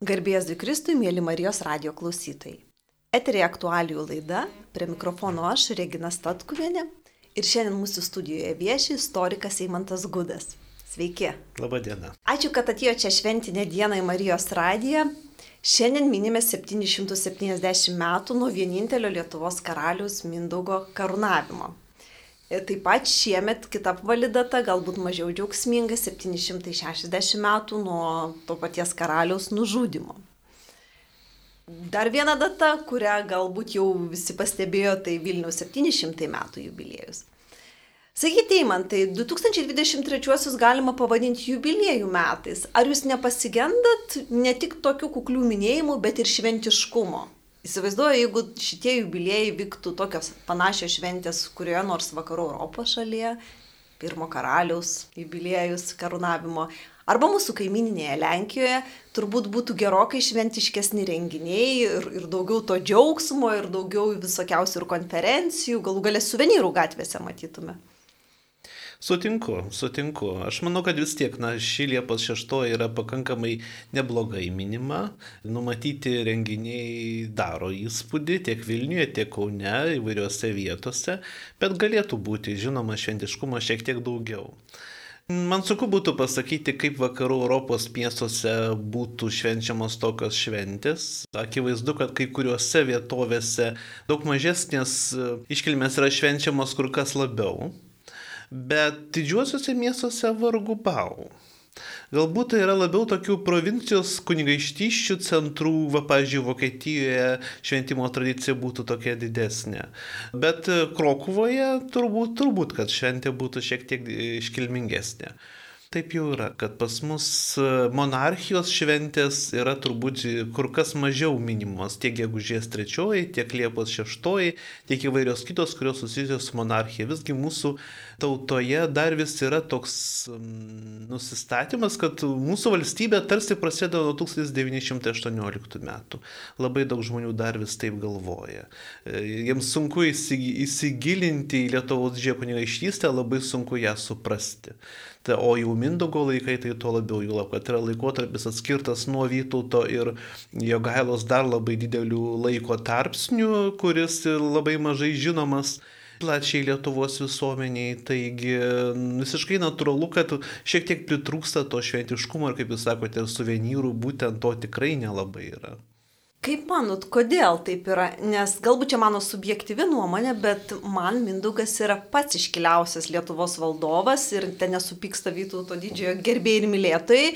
Garbės Dikristui, mėly Marijos radio klausytojai. Eterė aktualijų laida, prie mikrofono aš, Regina Statkuvienė. Ir šiandien mūsų studijoje vieši istorikas Eimantas Gudas. Sveiki. Labadiena. Ačiū, kad atėjote čia šventinę dieną į Marijos radiją. Šiandien minime 770 metų nuo vienintelio Lietuvos karalius Mindaugo karūnavimo. Ir taip pat šiemet kita apvali data, galbūt mažiau džiaugsminga, 760 metų nuo to paties karaliaus nužudimo. Dar viena data, kurią galbūt jau visi pastebėjo, tai Vilniaus 700 metų jubiliejus. Sakykite, Eimantai, 2023 galima pavadinti jubiliejų metais. Ar jūs nepasigendat ne tik tokių kuklių minėjimų, bet ir šventiškumo? Įsivaizduoju, jeigu šitie jubiliejai vyktų tokios panašios šventės kurioje nors vakarų Europos šalyje, pirmo karaliaus jubiliejus karūnavimo, arba mūsų kaimininėje Lenkijoje, turbūt būtų gerokai šventiškesni renginiai ir, ir daugiau to džiaugsmo, ir daugiau visokiausių ir konferencijų, galų galę suvenyrų gatvėse matytume. Sutinku, sutinku. Aš manau, kad vis tiek, na, ši Liepos 6 yra pakankamai neblogai minima. Numatyti renginiai daro įspūdį tiek Vilniuje, tiek Kaune, įvairiose vietose, bet galėtų būti, žinoma, šventiškumo šiek tiek daugiau. Man sunku būtų pasakyti, kaip vakarų Europos miestuose būtų švenčiamos tokios šventės. Akivaizdu, kad kai kuriuose vietovėse daug mažesnės iškilmės yra švenčiamos kur kas labiau bet didžiuosiuose miestuose vargu bau. Galbūt tai yra labiau tokių provincijos kunigaištyščių centrų, va, pažiūrėjau, Vokietijoje šventimo tradicija būtų tokia didesnė. Bet Krokuvoje turbūt, turbūt, kad šventė būtų šiek tiek iškilmingesnė. Taip jau yra, kad pas mus e, monarchijos šventės yra turbūt kur kas mažiau minimos tiek gegužės trečioji, tiek liepos šeštoji, tiek įvairios kitos, kurios susijusios su monarchija. Visgi mūsų tautoje dar vis yra toks nusistatymas, kad mūsų valstybė tarsi prasideda nuo 1918 metų. Labai daug žmonių dar vis taip galvoja. E, jiems sunku įsigilinti į Lietuvos didžiąją kunigaikštystę, labai sunku ją suprasti. Ta, o jau Mindogo laikai tai tuo labiau jų lab, kad yra laikotarpis atskirtas nuo Vytauto ir Jogailos dar labai didelių laiko tarpsnių, kuris labai mažai žinomas plačiai Lietuvos visuomeniai, taigi visiškai natūralu, kad šiek tiek pritrūksta to šventiškumo ir, kaip jūs sakote, suvenyrų būtent to tikrai nelabai yra. Kaip manot, kodėl taip yra? Nes galbūt čia mano subjektyvi nuomonė, bet man Mindaugas yra pats iškiliausias Lietuvos valdovas ir ten nesupyksta Vytauto didžiojo gerbėjai ir mylėtojai.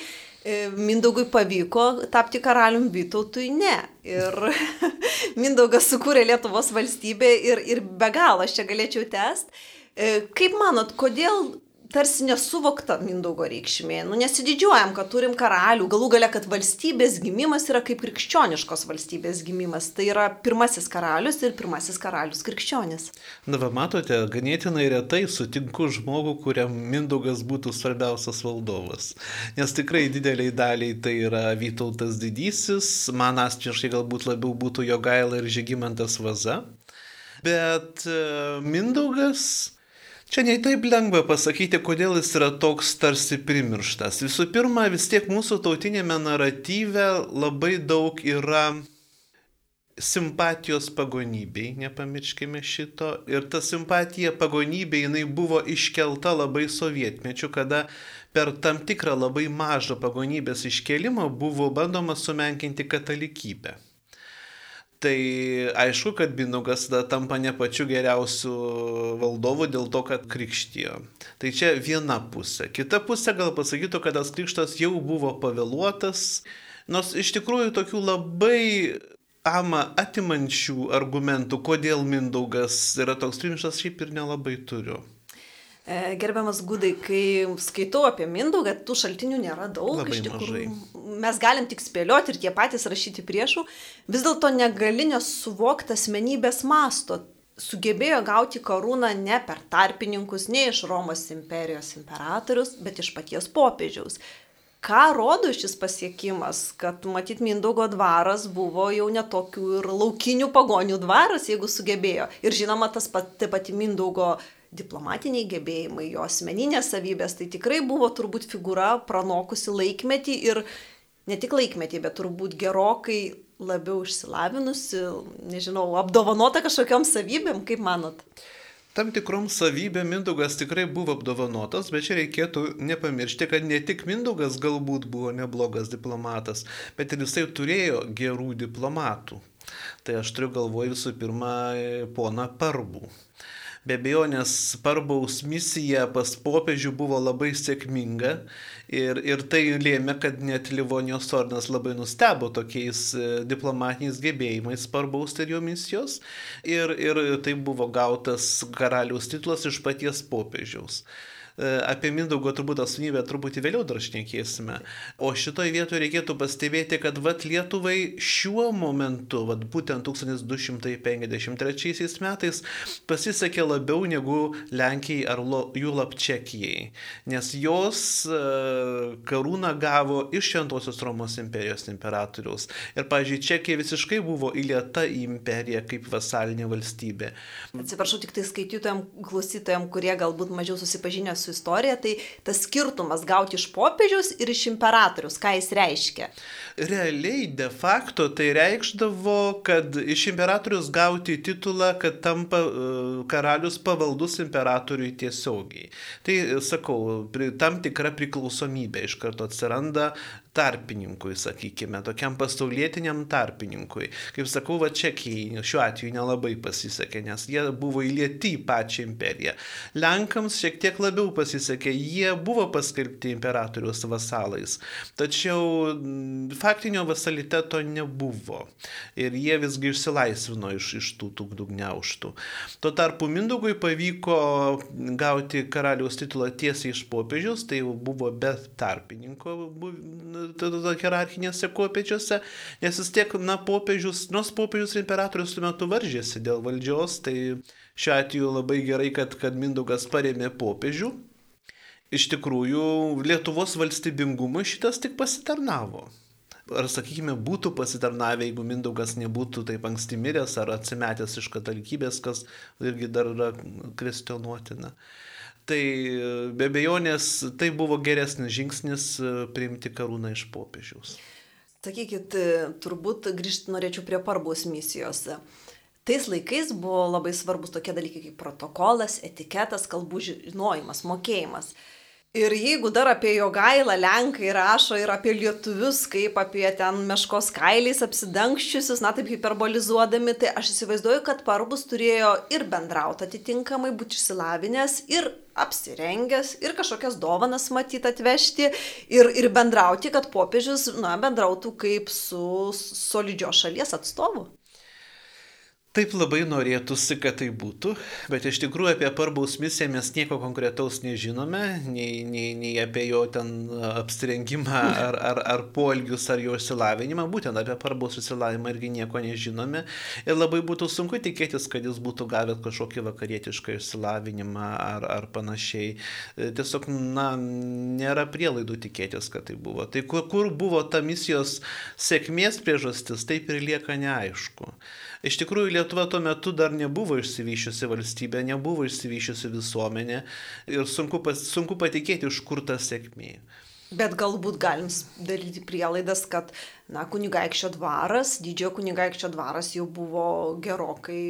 E, Mindaugui pavyko tapti karalium, Vytautui ne. Ir Mindaugas sukūrė Lietuvos valstybę ir, ir be galo aš čia galėčiau tęsti. E, kaip manot, kodėl tarsi nesuvokta Mindaugo reikšmė. Nu, nesididžiuojam, kad turim karalių, galų gale, kad valstybės gimimas yra kaip krikščioniškos valstybės gimimas. Tai yra pirmasis karalius ir pirmasis karalius krikščionis. Na, va, matote, ganėtinai retai sutinku žmogų, kuriam Mindaugas būtų svarbiausias valdovas. Nes tikrai dideliai daliai tai yra Vytautas didysis, man asmeniškai galbūt labiau būtų Jogaila ir Žygimantas Vaza. Bet uh, Mindaugas Čia nei taip lengva pasakyti, kodėl jis yra toks tarsi primirštas. Visų pirma, vis tiek mūsų tautinėme naratyve labai daug yra simpatijos pagonybei, nepamirškime šito. Ir ta simpatija pagonybei jinai buvo iškelta labai sovietmečiu, kada per tam tikrą labai mažą pagonybės iškelimą buvo bandoma sumenkinti katalikybę. Tai aišku, kad Binugas tada tampa ne pačiu geriausiu valdovu dėl to, kad krikštijo. Tai čia viena pusė. Kita pusė gal pasakytų, kad tas krikštas jau buvo pavėluotas, nors iš tikrųjų tokių labai ama atimančių argumentų, kodėl Mindaugas yra toks primštas, šiaip ir nelabai turiu. E, gerbiamas Gudai, kai skaitau apie Mindaugą, tų šaltinių nėra daug. Labai iš tikrųjų, mažai. mes galim tik spėlioti ir tie patys rašyti priešų. Vis dėlto negali nesuvokti asmenybės masto. Sugebėjo gauti karūną ne per tarpininkus, ne iš Romos imperijos imperatorius, bet iš paties popiežiaus. Ką rodo šis pasiekimas, kad matyt Mindaugo dvaras buvo jau netokių ir laukinių pagonių dvaras, jeigu sugebėjo. Ir žinoma, tas pat, taip pat Mindaugo diplomatiniai gebėjimai, jo asmeninės savybės, tai tikrai buvo turbūt figūra pranokusi laikmetį ir ne tik laikmetį, bet turbūt gerokai labiau išsilavinusi, nežinau, apdovanota kažkokiam savybėm, kaip manot? Tam tikrom savybėm Mindaugas tikrai buvo apdovanotas, bet čia reikėtų nepamiršti, kad ne tik Mindaugas galbūt buvo neblogas diplomatas, bet ir jisai turėjo gerų diplomatų. Tai aš turiu galvoje visų pirma poną Parbų. Be abejo, nes Parbaus misija pas popiežių buvo labai sėkminga ir, ir tai lėmė, kad net Livonijos ordinas labai nustebo tokiais e, diplomatiniais gebėjimais Parbaus ir jo misijos ir, ir tai buvo gautas karaliaus titulas iš paties popiežiaus. E, apie Mindaugo turbūt asmenybę truputį vėliau dar šnekėsime. O šitoje vietoje reikėtų pastebėti, kad vat Lietuvai šiuo momentu, vat būtent 1253 metais, pasisekė labiau negu Lenkijai ar Julap Čekijai, nes jos e, karūną gavo iš Šventosios Romos imperijos imperatoriaus. Ir, pažiūrėjau, Čekija visiškai buvo įlieta į imperiją kaip vasalinė valstybė. Atsiprašau tik tai skaitytojams, klausytojams, kurie galbūt mažiau susipažinę su istorija, tai tas skirtumas gauti iš popiežiaus ir iš imperatorius, ką jis reiškia? Realiai, de facto, tai reikšdavo, kad iš imperatorius gauti titulą, kad tampa uh, karalius pavaldus imperatoriui tiesiogiai. Tai, sakau, tam tikra priklausomybė iš karto atsiranda tarpininkui, sakykime, tokiam pasaulietiniam tarpininkui. Kaip sakau, va čekiai šiuo atveju nelabai pasisekė, nes jie buvo įlieti į pačią imperiją. Lenkams šiek tiek labiau pasisekė, jie buvo paskelbti imperatoriaus vasalais, tačiau mm, faktinio vasaliteto nebuvo ir jie visgi išsilaisvino iš, iš tų tų gniauštų. Tuo tarpu Mindugui pavyko gauti karaliaus titulą tiesiai iš popiežiaus, tai buvo be tarpininko hierarchinėse kopiečiuose, nes vis tiek, na, popiežius, nors popiežius ir imperatorius tuo metu varžėsi dėl valdžios, tai šiuo atveju labai gerai, kad, kad Mindaugas paremė popiežių. Iš tikrųjų, Lietuvos valstybingumui šitas tik pasitarnavo. Ar, sakykime, būtų pasitarnavę, jeigu Mindaugas nebūtų taip anksti miręs ar atsimetęs iš katalikybės, kas irgi dar yra kvestionuotina. Tai be bejonės tai buvo geresnis žingsnis e, priimti karūną iš popiežiaus. Sakykit, e, turbūt grįžti norėčiau prie parbos misijos. Tais laikais buvo labai svarbus tokie dalykai kaip protokolas, etiketas, kalbų žinojimas, mokėjimas. Ir jeigu dar apie jo gailą Lenkai rašo ir apie lietuvius, kaip apie ten meškos kailiais apsidangščiusius, na taip hiperbolizuodami, tai aš įsivaizduoju, kad Parbus turėjo ir bendrauti atitinkamai, būti išsilavinęs, ir apsirengęs, ir kažkokias dovanas matyti atvežti, ir, ir bendrauti, kad popiežius, na, bendrautų kaip su solidžios šalies atstovu. Taip labai norėtųsi, kad tai būtų, bet iš tikrųjų apie Parbaus misiją mes nieko konkretaus nežinome, nei, nei, nei apie jo ten apsirengimą ar, ar, ar poelgius ar jo išsilavinimą, būtent apie Parbaus išsilavinimą irgi nieko nežinome ir labai būtų sunku tikėtis, kad jis būtų gavęs kažkokį vakarietišką išsilavinimą ar, ar panašiai. Tiesiog, na, nėra prielaidų tikėtis, kad tai buvo. Tai kur, kur buvo ta misijos sėkmės priežastis, taip ir lieka neaišku. Iš tikrųjų, Lietuva tuo metu dar nebuvo išsivyšiusi valstybė, nebuvo išsivyšiusi visuomenė ir sunku, pas, sunku patikėti, iš kur ta sėkmė. Bet galbūt galim daryti prielaidas, kad, na, kunigaikščio dvaras, didžiojo kunigaikščio dvaras jau buvo gerokai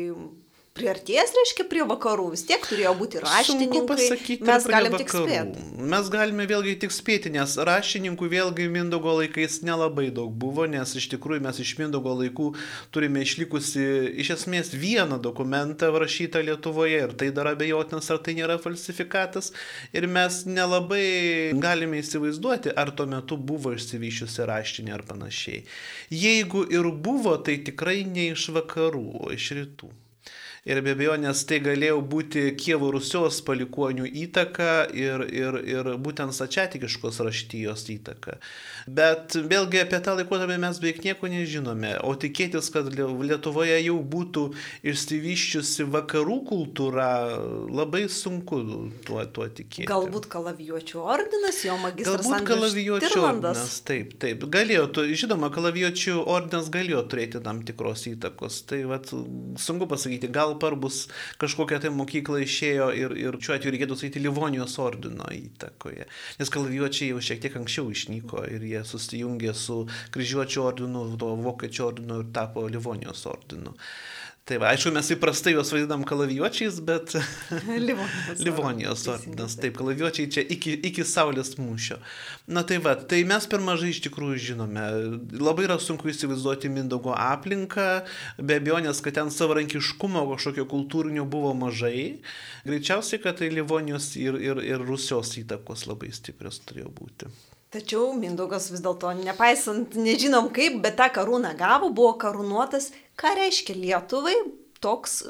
priartės, reiškia, prie vakarų, vis tiek turėjo būti raštininkai. Pasakyti, mes galim tik spėti. Mes galime vėlgi tik spėti, nes raštininkų vėlgi Mindogo laikais nelabai daug buvo, nes iš tikrųjų mes iš Mindogo laikų turime išlikusi iš esmės vieną dokumentą rašytą Lietuvoje ir tai dar abejotinas, ar tai nėra falsifikatas. Ir mes nelabai galime įsivaizduoti, ar tuo metu buvo išsivyšiusi raštinė ar panašiai. Jeigu ir buvo, tai tikrai ne iš vakarų, o iš rytų ir be abejonės tai galėjo būti Kievo Rusios palikonių įtaka ir, ir, ir būtent sačiatikiškos raštyjos įtaka. Bet vėlgi apie tą laikotarpį mes beveik nieko nežinome, o tikėtis, kad Lietuvoje jau būtų išsivyščiusi vakarų kultūra, labai sunku tuo, tuo tikėti. Galbūt kalavijuočių ordinas, jo magistras. Galbūt kalavijuočių ordinas, taip, taip. Galėjo, žinoma, kalavijuočių ordinas galėjo turėti tam tikros įtakos. Tai vat, sunku pasakyti, gal gal parbus kažkokią tai mokyklą išėjo ir, ir šiuo atveju reikėtų sakyti Livonijos ordino įtakoje. Nes kalavijuočiai jau šiek tiek anksčiau išnyko ir jie susijungė su kryžiuočio ordinu, vokiečių ordinu ir tapo Livonijos ordinu. Tai va, aišku, mes įprastai juos vadinam kalavijuočiais, bet... Livonijos. Livonijos ordinas. Taip, kalavijuočiai čia iki, iki Saulės mūšio. Na tai va, tai mes per mažai iš tikrųjų žinome. Labai yra sunku įsivaizduoti Mindaugo aplinką, be abejonės, kad ten savarankiškumo kažkokio kultūrinio buvo mažai. Greičiausiai, kad tai Livonijos ir, ir, ir Rusijos įtakos labai stiprios turėjo būti. Tačiau Mindaugas vis dėlto, nepaisant, nežinom kaip, bet tą karūną gavo, buvo karūnuotas. Ką reiškia Lietuvai toks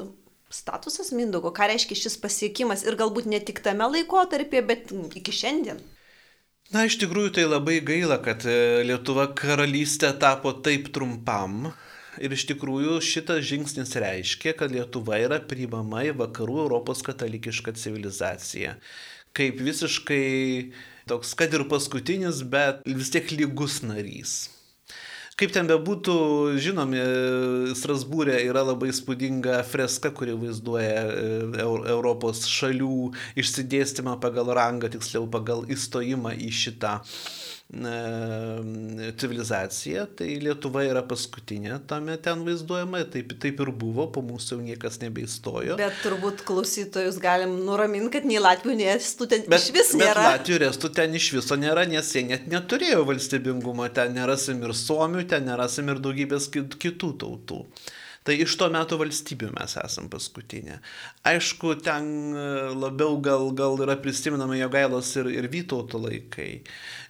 statusas Mindaugo, ką reiškia šis pasiekimas ir galbūt ne tik tame laikotarpyje, bet iki šiandien? Na, iš tikrųjų tai labai gaila, kad e, Lietuva karalystė tapo taip trumpam. Ir iš tikrųjų šitas žingsnis reiškia, kad Lietuva yra priimama į vakarų Europos katalikišką civilizaciją. Kaip visiškai toks, kad ir paskutinis, bet vis tiek lygus narys. Kaip ten bebūtų, žinomi, Strasbūrė yra labai spūdinga freska, kuri vaizduoja e, Europos šalių išsidėstymą pagal rangą, tiksliau pagal įstojimą į šitą civilizacija, tai Lietuva yra paskutinė tame ten vaizduojama, taip, taip ir buvo, po mūsų jau niekas nebeįstojo. Bet turbūt klausytojus galim nuraminti, kad nei Latvijų, nei Estų ten bet, iš vis nėra. Bet Latvijų ir Estų ten iš viso nėra, nes jie net neturėjo valstybingumo, ten nerasim ir Suomių, ten nerasim ir daugybės kitų tautų. Tai iš to metų valstybių mes esam paskutinė. Aišku, ten e, labiau gal, gal yra prisiminama Jogailos ir, ir Vytauto laikai.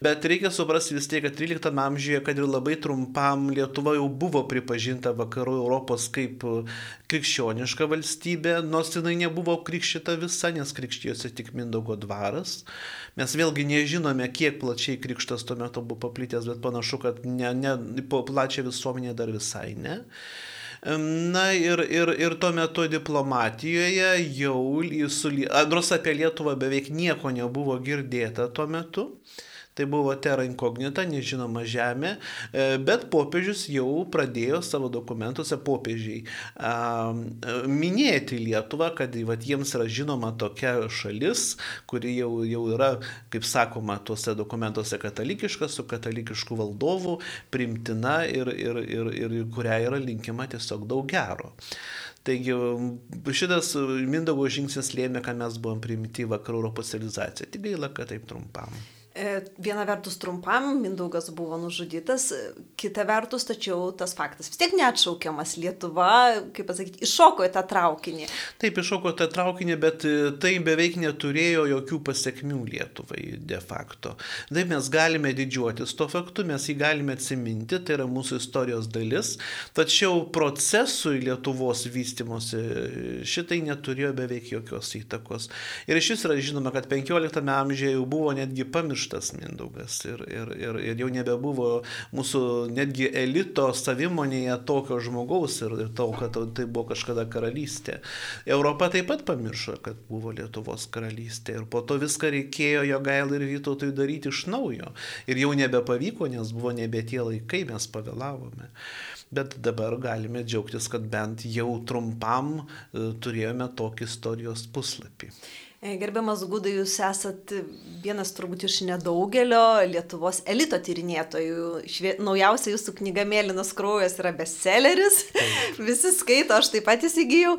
Bet reikia suprasti vis tiek, kad 13 amžiuje, kad ir labai trumpam Lietuva jau buvo pripažinta vakarų Europos kaip krikščioniška valstybė, nors jinai nebuvo krikščita visa, nes krikštijosi tik Mindaugo dvaras. Mes vėlgi nežinome, kiek plačiai krikštas tuo metu buvo paplitęs, bet panašu, kad ne, ne, po plačią visuomenę dar visai ne. Na ir, ir, ir tuo metu diplomatijoje jau, nors apie Lietuvą beveik nieko nebuvo girdėta tuo metu. Tai buvo terra incognita, nežinoma žemė, e, bet popiežius jau pradėjo savo dokumentuose popiežiai a, minėti Lietuvą, kad vat, jiems yra žinoma tokia šalis, kuri jau, jau yra, kaip sakoma, tuose dokumentuose katalikiška, su katalikišku valdovu, primtina ir, ir, ir, ir kuriai yra linkima tiesiog daug gero. Taigi šitas Mindaugo žingsnis lėmė, kad mes buvom primti vakarų Europos civilizaciją. Tik gaila, kad taip trumpam. E, viena vertus trumpam Mindaugas buvo nužudytas, kita vertus tačiau tas faktas vis tiek neatšaukiamas. Lietuva, kaip pasakyti, iššoko į tą traukinį. Taip, iššoko tą traukinį, bet e, tai beveik neturėjo jokių pasiekmių Lietuvai de facto. Taip mes galime didžiuotis to faktu, mes jį galime atsiminti, tai yra mūsų istorijos dalis, tačiau procesui Lietuvos vystimosi šitai neturėjo beveik jokios įtakos. Ir iš vis yra žinoma, kad 15 amžiuje jau buvo netgi pamiršta pamirštas Mindaugas ir, ir, ir, ir jau nebebuvo mūsų netgi elito savimonėje tokio žmogaus ir, ir to, kad tai buvo kažkada karalystė. Europa taip pat pamiršo, kad buvo Lietuvos karalystė ir po to viską reikėjo jo gail ir Vytautui daryti iš naujo. Ir jau nebepavyko, nes buvo nebe tie laikai, mes pavėlavome. Bet dabar galime džiaugtis, kad bent jau trumpam e, turėjome tokį istorijos puslapį. E, gerbiamas Gudai, jūs esat vienas turbūt iš nedaugelio Lietuvos elito tyrinėtojų. Švie... Naujausia jūsų knyga Mėlynas kraujas yra bestselleris. Visi skaito, aš taip pat įsigijau.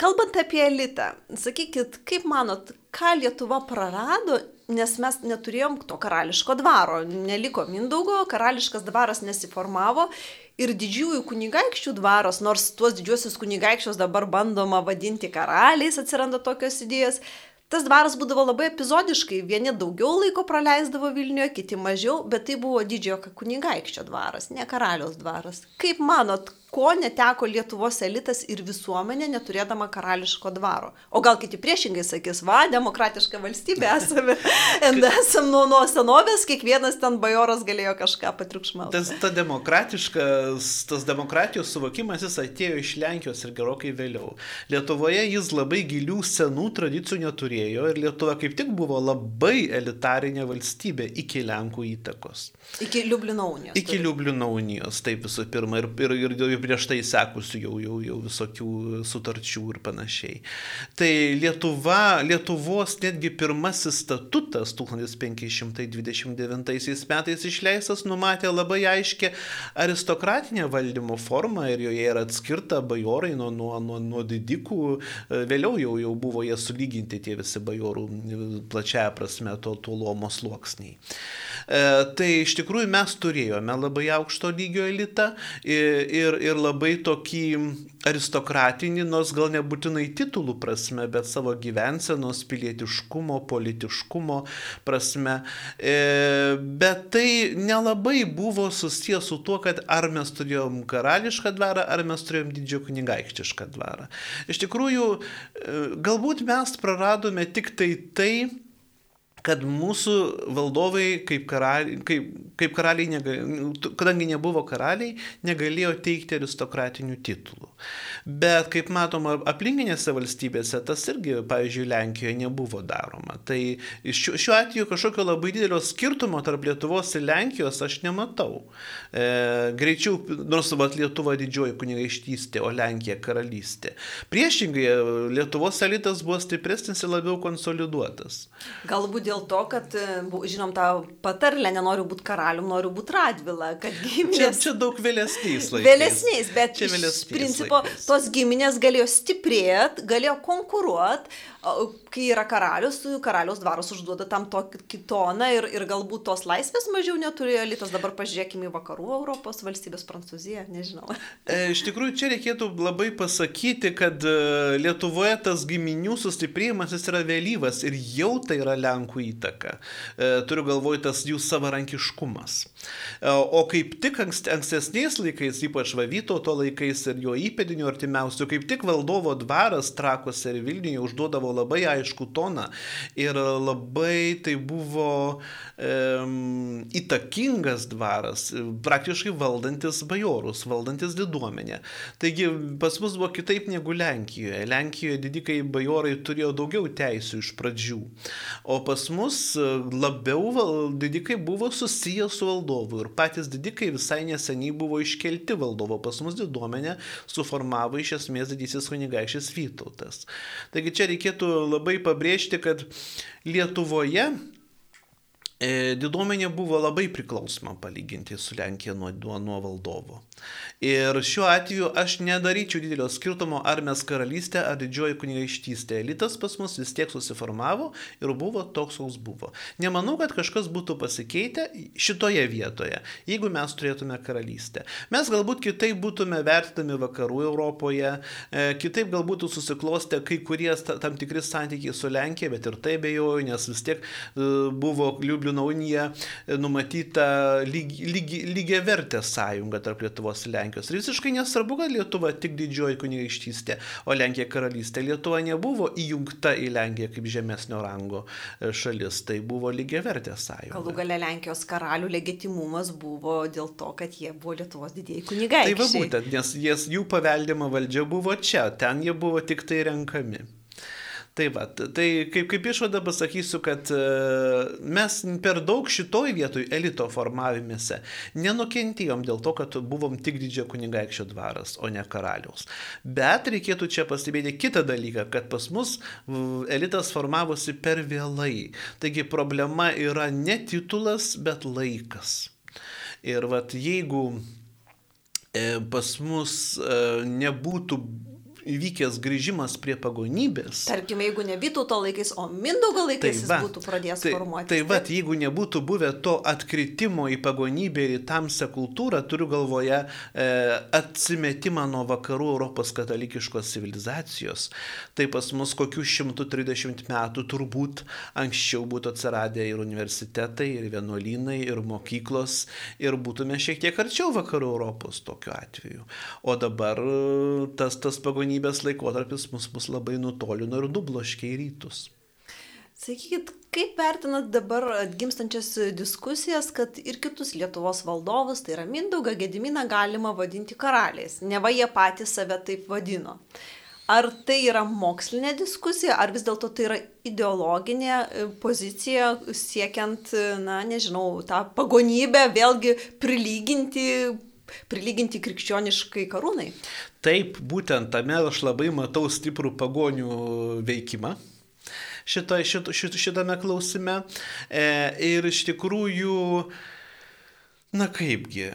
Kalbant apie elitą, sakykit, kaip manot, ką Lietuva prarado, nes mes neturėjom to karališko dvaro, neliko Mindaugo, karališkas dvaras nesiformavo ir didžiųjų kunigaikščių dvaras, nors tuos didžiuosius kunigaikščius dabar bandoma vadinti karaliais, atsiranda tokios idėjos. Tas dvaras būdavo labai epizodiškai, vieni daugiau laiko praleisdavo Vilniuje, kiti mažiau, bet tai buvo didžiojo kunigaikščio dvaras, ne karaliaus dvaras. Kaip manot, ko neteko Lietuvos elitas ir visuomenė neturėdama karališko dvaro. O gal kiti priešingai sakys, va, demokratiška valstybė esame. esam nuo, nuo senovės, kiekvienas ten bajoras galėjo kažką patriukšmauti. Tas ta demokratiškas, tas demokratijos suvokimas jis atėjo iš Lenkijos ir gerokai vėliau. Lietuvoje jis labai gilių senų tradicijų neturėjo turėjo ir Lietuva kaip tik buvo labai elitarinė valstybė iki Lenkų įtakos. Iki Liublino unijos. Iki Liublino unijos, taip visų pirma, ir, ir, ir, ir prieš tai sekusių jau, jau, jau visokių sutarčių ir panašiai. Tai Lietuva, Lietuvos netgi pirmasis statutas 1529 metais išleistas numatė labai aiškę aristokratinę valdymo formą ir joje yra atskirta bajorai nuo, nuo, nuo, nuo didikų, vėliau jau, jau buvo jie sulyginti tie visi bajorų plačiaja prasme to, to lomo sluoksniai. E, tai iš tikrųjų mes turėjome labai aukšto lygio elitą ir, ir, ir labai tokį aristokratinį, nors gal nebūtinai titulų prasme, bet savo gyvensenos, pilietiškumo, politiškumo prasme. E, bet tai nelabai buvo susijęs su tuo, kad ar mes turėjom karališką dvarą, ar mes turėjom didžiojo kunigaikštišką dvarą. Iš tikrųjų, e, galbūt mes praradome tik tai tai, kad mūsų valdovai kaip karaliai, kaip, kaip karaliai negalėjo, kadangi nebuvo karaliai, negalėjo teikti aristokratinių titulų. Bet kaip matoma, aplinkinėse valstybėse tas irgi, pavyzdžiui, Lenkijoje nebuvo daroma. Tai šiuo, šiuo atveju kažkokio labai didelio skirtumo tarp Lietuvos ir Lenkijos aš nematau. E, greičiau, nors vat, Lietuva didžioji kunigaikštystė, o Lenkija karalystė. Priešingai, Lietuvos elitas buvo stipresnis ir labiau konsoliduotas. Galbūt dėl dėl to, kad, e, žinom, tą patarlę, nenoriu būti karalium, noriu būti radvila, kad giminės... Čia, čia daug vėlesniais laikais. Vėlesniais, bet čia vėlesniais iš principo laikais. tos giminės galėjo stiprėti, galėjo konkuruoti, kai yra karalius, karaliaus dvaras užduoda tam tokį toną ir, ir galbūt tos laisvės mažiau neturėjo elitas. Dabar pažiūrėkime į vakarų Europos valstybės Prancūziją, nežinau. E, iš tikrųjų, čia reikėtų labai pasakyti, kad e, Lietuvoje tas giminių sustiprėjimas jis yra vėlyvas ir jau tai yra Lenkų įtaka. E, turiu galvoj tas jų savarankiškumas. E, o kaip tik ankstesniais laikais, ypač Vavytauto laikais ir jo įpėdinių artimiausių, kaip tik valdovo dvaras Trakose ir Vilniuje užduodavo labai aišku toną ir labai tai buvo um, įtakingas dvaras, praktiškai valdantis bajorus, valdantis diduomenę. Taigi pas mus buvo kitaip negu Lenkijoje. Lenkijoje didikai bajorai turėjo daugiau teisų iš pradžių, o pas mus labiau didikai buvo susiję su valdovu ir patys didikai visai neseniai buvo iškelti valdovo. Pas mus diduomenę suformavo iš esmės didysis kunigaikštis Vytautas. Taigi čia reikėtų labai pabrėžti, kad Lietuvoje e, diduomenė buvo labai priklausoma palyginti su Lenkija nuo, nuo, nuo valdovo. Ir šiuo atveju aš nedaryčiau didelio skirtumo, ar mes karalystė, ar didžioji kunigaikštystė. Elitas pas mus vis tiek susiformavo ir buvo toks, koks buvo. Nemanau, kad kažkas būtų pasikeitę šitoje vietoje, jeigu mes turėtume karalystę. Mes galbūt kitaip būtume vertinami vakarų Europoje, e, kitaip galbūt susiklostę kai kurie tam tikri santykiai su Lenkija, bet ir tai bejoju, nes vis tiek e, buvo Liublino unija e, numatyta lygi, lygi vertė sąjunga tarp Lietuvos Lietuvos ir Lenkijos. Ir visiškai nesvarbu, kad Lietuva tik didžioji kunigaikštystė, o Lenkija karalystė. Lietuva nebuvo įjungta į Lenkiją kaip žemesnio rango e, šalis, tai buvo lygiai vertė sąjunga. Galų gale Lenkijos karalių legitimumas buvo dėl to, kad jie buvo Lietuvos didieji kunigaikščiai. Tai va būtent, nes jas, jų paveldima valdžia buvo čia, ten jie buvo tik tai renkami. Tai va, tai kaip, kaip išvada pasakysiu, kad e, mes per daug šitoj vietoj elito formavimėse nenukentėjom dėl to, kad buvom tik didžiojo kunigaikščio dvaras, o ne karaliaus. Bet reikėtų čia pastebėti kitą dalyką, kad pas mus elitas formavosi per vėlai. Taigi problema yra ne titulas, bet laikas. Ir vat jeigu e, pas mus e, nebūtų įvykęs grįžimas prie pagonybės. Tarkime, jeigu ne Vytauto laikais, o Mindaugo laikais tai va, jis būtų pradėjęs tai, formuoti. Tai va, jeigu nebūtų buvę to atkritimo į pagonybę ir į tamsią kultūrą, turiu galvoje e, atsimetimą nuo vakarų Europos katalikiškos civilizacijos, tai pas mus kokių 130 metų turbūt anksčiau būtų atsiradę ir universitetai, ir vienuolynai, ir mokyklos, ir būtume šiek tiek arčiau vakarų Europos tokiu atveju. O dabar tas, tas pagonybės krikščionybės laikotarpis mus, mus labai nutolino ir nubloškė į rytus. Sakykit, kaip vertinat dabar atgimstančias diskusijas, kad ir kitus Lietuvos valdovus, tai yra Mindaugą, Gediminą, galima vadinti karaliais. Ne va jie patys save taip vadino. Ar tai yra mokslinė diskusija, ar vis dėlto tai yra ideologinė e, pozicija siekiant, na, nežinau, tą pagonybę vėlgi prilyginti, prilyginti krikščioniškai karūnai? Taip, būtent tame aš labai matau stiprų pagonių veikimą šito, šito, šito, šitame klausime. E, ir iš tikrųjų, na kaipgi.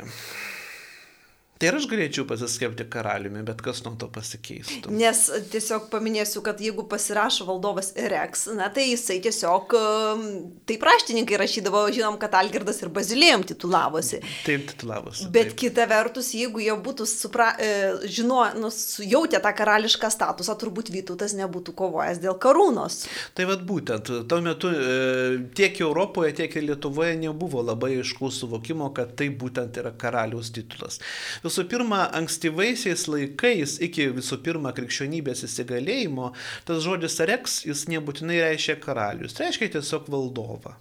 Tai ir aš galėčiau pasiskelbti karaliumi, bet kas nuo to pasikeistų. Nes tiesiog paminėsiu, kad jeigu pasirašo valdovas Rex, na tai jisai tiesiog, um, taip raštininkai rašydavo, žinom, kad Algirdas ir Bazilėjom titulavosi. Taip, titulavosi. Bet taip. kita vertus, jeigu jie būtų supra, e, žino, nu, jautę tą karališką statusą, turbūt Vytautas nebūtų kovojęs dėl karūnos. Tai vad būtent, tuo metu e, tiek Europoje, tiek ir Lietuvoje nebuvo labai aiškaus suvokimo, kad tai būtent yra karaliaus titulas. Visų pirma, ankstyvaisiais laikais, iki visų pirma krikščionybės įsigalėjimo, tas žodis reks, jis nebūtinai reiškia karalius, tai reiškia tiesiog valdovą.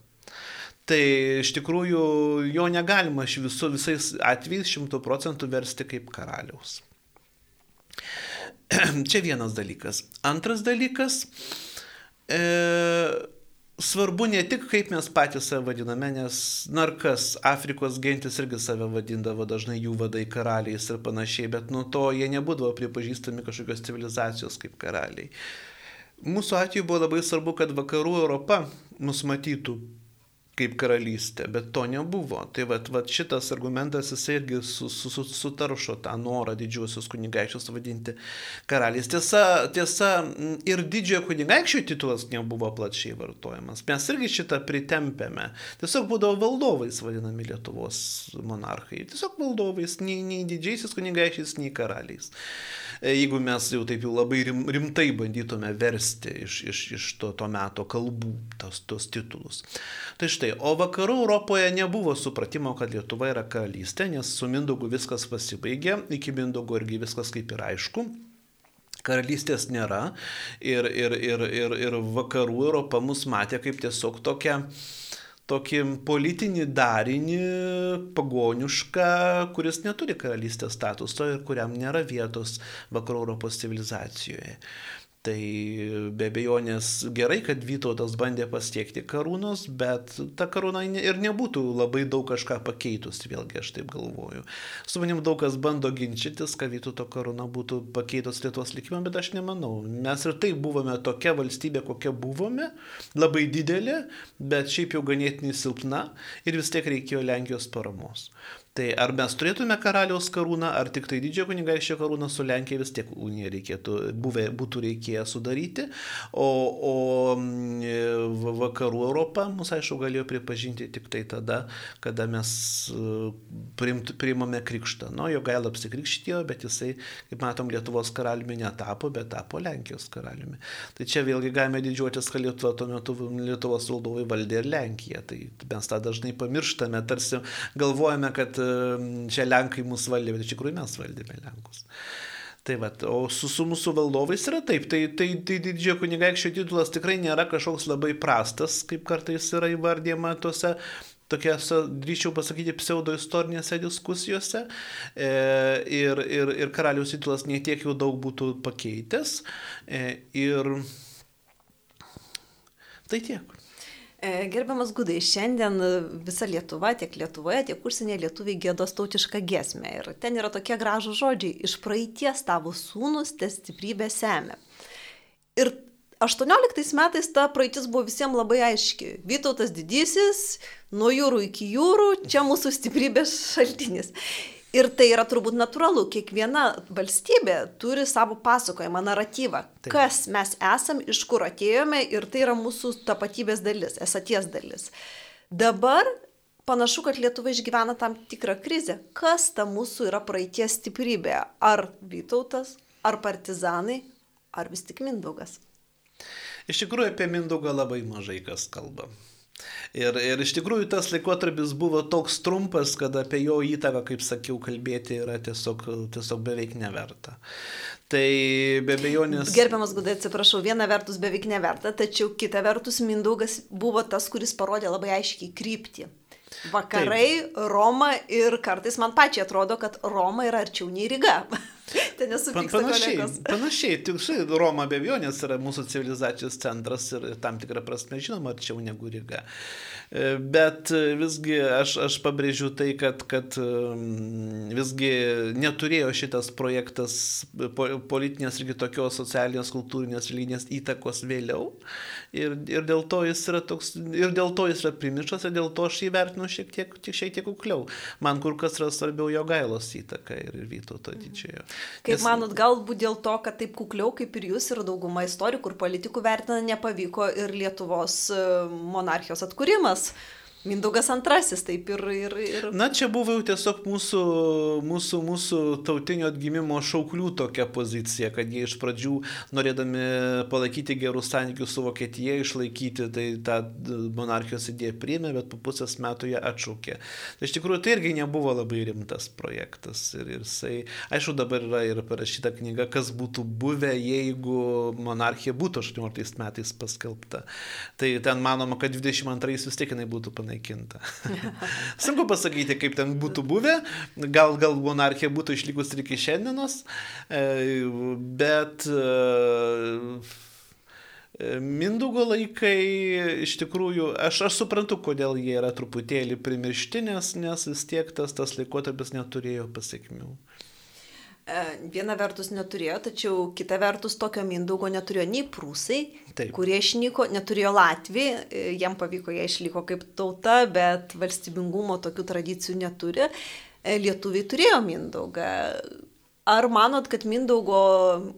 Tai iš tikrųjų jo negalima visu, visais atvejais šimtų procentų versti kaip karaliaus. Čia vienas dalykas. Antras dalykas. E, svarbu ne tik kaip mes patys save vadiname, nes narkas, Afrikos gentis irgi save vadindavo dažnai jų vadai karaliais ir panašiai, bet nuo to jie nebūdavo pripažįstami kažkokios civilizacijos kaip karaliai. Mūsų atveju buvo labai svarbu, kad vakarų Europa mus matytų kaip karalystė, bet to nebuvo. Tai vat, vat šitas argumentas jis irgi su, su, su, sutaršo tą norą didžiuosius kunigaikščius vadinti karaliais. Tiesa, tiesa, ir didžiojo kunigaikščio titulas nebuvo plačiai vartojamas. Mes irgi šitą pritempėme. Tiesiog būdavo valdovais vadinami Lietuvos monarchai. Tiesiog valdovais, nei, nei didžiaisiais kunigaikščiais, nei karaliais. E, jeigu mes jau taip jau labai rim, rimtai bandytume versti iš, iš, iš to, to meto kalbų tos, tos titulus. Tai štai, o vakarų Europoje nebuvo supratimo, kad Lietuva yra karalystė, nes su Mindogu viskas pasibaigė, iki Mindogo irgi viskas kaip ir aišku karalystės nėra ir, ir, ir, ir, ir vakarų Europa mus matė kaip tiesiog tokią tokį politinį darinį pagonišką, kuris neturi karalystės statuso ir kuriam nėra vietos vakarų Europos civilizacijoje. Tai be abejonės gerai, kad Vytautas bandė pasiekti karūnos, bet ta karūna ir nebūtų labai daug kažką pakeitus, vėlgi aš taip galvoju. Su manim daug kas bando ginčytis, kad Vytauto karūna būtų pakeitus Lietuvos likimą, bet aš nemanau. Mes ir taip buvome tokia valstybė, kokia buvome, labai didelė, bet šiaip jau ganėtinai silpna ir vis tiek reikėjo Lenkijos paramos. Tai ar mes turėtume karaliaus karūną, ar tik tai didžiojo kunigaikščio karūną su Lenkija vis tiek uniją reikėtų, buvę, būtų reikėję sudaryti, o, o vakarų Europą mus aišku galėjo pripažinti tik tai tada, kada mes e, priimt, priimame krikštą. Nu, jo gaila apsikrikštijo, bet jisai, kaip matom, Lietuvos karaliumi netapo, bet tapo Lenkijos karaliumi. Tai čia vėlgi galime didžiuotis, kad Lietuva tuo metu Lietuvos valdovai valdė ir Lenkiją. Tai mes tą dažnai pamirštame, tarsi galvojame, kad čia Lenkai mus valdė, bet iš tikrųjų mes valdėme Lenkus. Tai va, o su, su mūsų valdovais yra taip, tai, tai, tai didžiojo kunigaikščio titulas tikrai nėra kažkoks labai prastas, kaip kartais yra įvardyjama tose tokiose, drįčiau pasakyti, pseudoistorinėse diskusijose. E, ir, ir, ir karaliaus titulas netiek jau daug būtų pakeitęs. E, ir tai tiek. E, gerbiamas Gudai, šiandien visa Lietuva, tiek Lietuvoje, tiek užsienyje lietuviai gėdos tautišką giesmę. Ir ten yra tokie gražų žodžiai, iš praeities tavo sūnus te stiprybė semia. Ir 18 metais ta praeitis buvo visiems labai aiški. Vytautas didysis, nuo jūrų iki jūrų, čia mūsų stiprybės šaltinis. Ir tai yra turbūt natūralu, kiekviena valstybė turi savo pasakojimą, naratyvą, Taip. kas mes esam, iš kur atėjome ir tai yra mūsų tapatybės dalis, esaties dalis. Dabar panašu, kad Lietuva išgyvena tam tikrą krizę. Kas ta mūsų yra praeities stiprybė? Ar Vytautas, ar partizanai, ar vis tik Mindaugas? Iš tikrųjų apie Mindaugą labai mažai kas kalba. Ir, ir iš tikrųjų tas laikotarpis buvo toks trumpas, kad apie jo įtaką, kaip sakiau, kalbėti yra tiesiog, tiesiog beveik neverta. Tai be abejonės. Gerbiamas Gudai, atsiprašau, viena vertus beveik neverta, tačiau kita vertus Mindaugas buvo tas, kuris parodė labai aiškiai kryptį. Vakarai, Taip. Roma ir kartais man pačiai atrodo, kad Roma yra arčiau nei Ryga. Ten Pan, panašiai, panašiai, tik štai Roma be abejonės yra mūsų civilizacijos centras ir tam tikrą prasme žinoma arčiau negu Ryga. E, bet visgi aš, aš pabrėžiu tai, kad, kad visgi neturėjo šitas projektas politinės ir kitokios socialinės, kultūrinės linijos įtakos vėliau. Ir, ir dėl to jis yra toks, ir dėl to jis yra primišas, ir dėl to aš jį vertinu šiek tiek, šiek tiek kukliau. Man kur kas yra svarbiau jo gailos įtaka ir Vytauto didžiojo. Kaip Nes... manot, galbūt dėl to, kad taip kukliau kaip ir jūs ir dauguma istorikų ir politikų vertina, nepavyko ir Lietuvos e, monarchijos atkūrimas. Mindaugas antrasis, taip ir, ir, ir. Na, čia buvo jau tiesiog mūsų, mūsų, mūsų tautinio atgimimo šauklių tokia pozicija, kad jie iš pradžių, norėdami palaikyti gerus santykius su Vokietija, išlaikyti tai tą monarchijos idėją priėmė, bet po pusės metų ją atšaukė. Tai iš tikrųjų tai irgi nebuvo labai rimtas projektas. Ir, ir jisai, aišku, dabar yra ir parašyta knyga, kas būtų buvę, jeigu monarchija būtų 18 metais paskelbta. Tai ten manoma, kad 22 vis tiek jinai būtų panaikinta panaikinta. Sunku pasakyti, kaip ten būtų buvę, gal, gal monarchija būtų išlikus ir iki šiandienos, e, bet e, Mindugo laikai iš tikrųjų, aš, aš suprantu, kodėl jie yra truputėlį primiršti, nes, nes vis tiek tas, tas laikotarpis neturėjo pasiekmių. E, viena vertus neturėjo, tačiau kita vertus tokio Mindaugo neturėjo nei prūsai, Taip. kurie išnyko, neturėjo Latvijai, e, jam pavyko, jie išliko kaip tauta, bet valstybingumo tokių tradicijų neturi. E, lietuviai turėjo Mindaugą. Ar manot, kad Mindaugo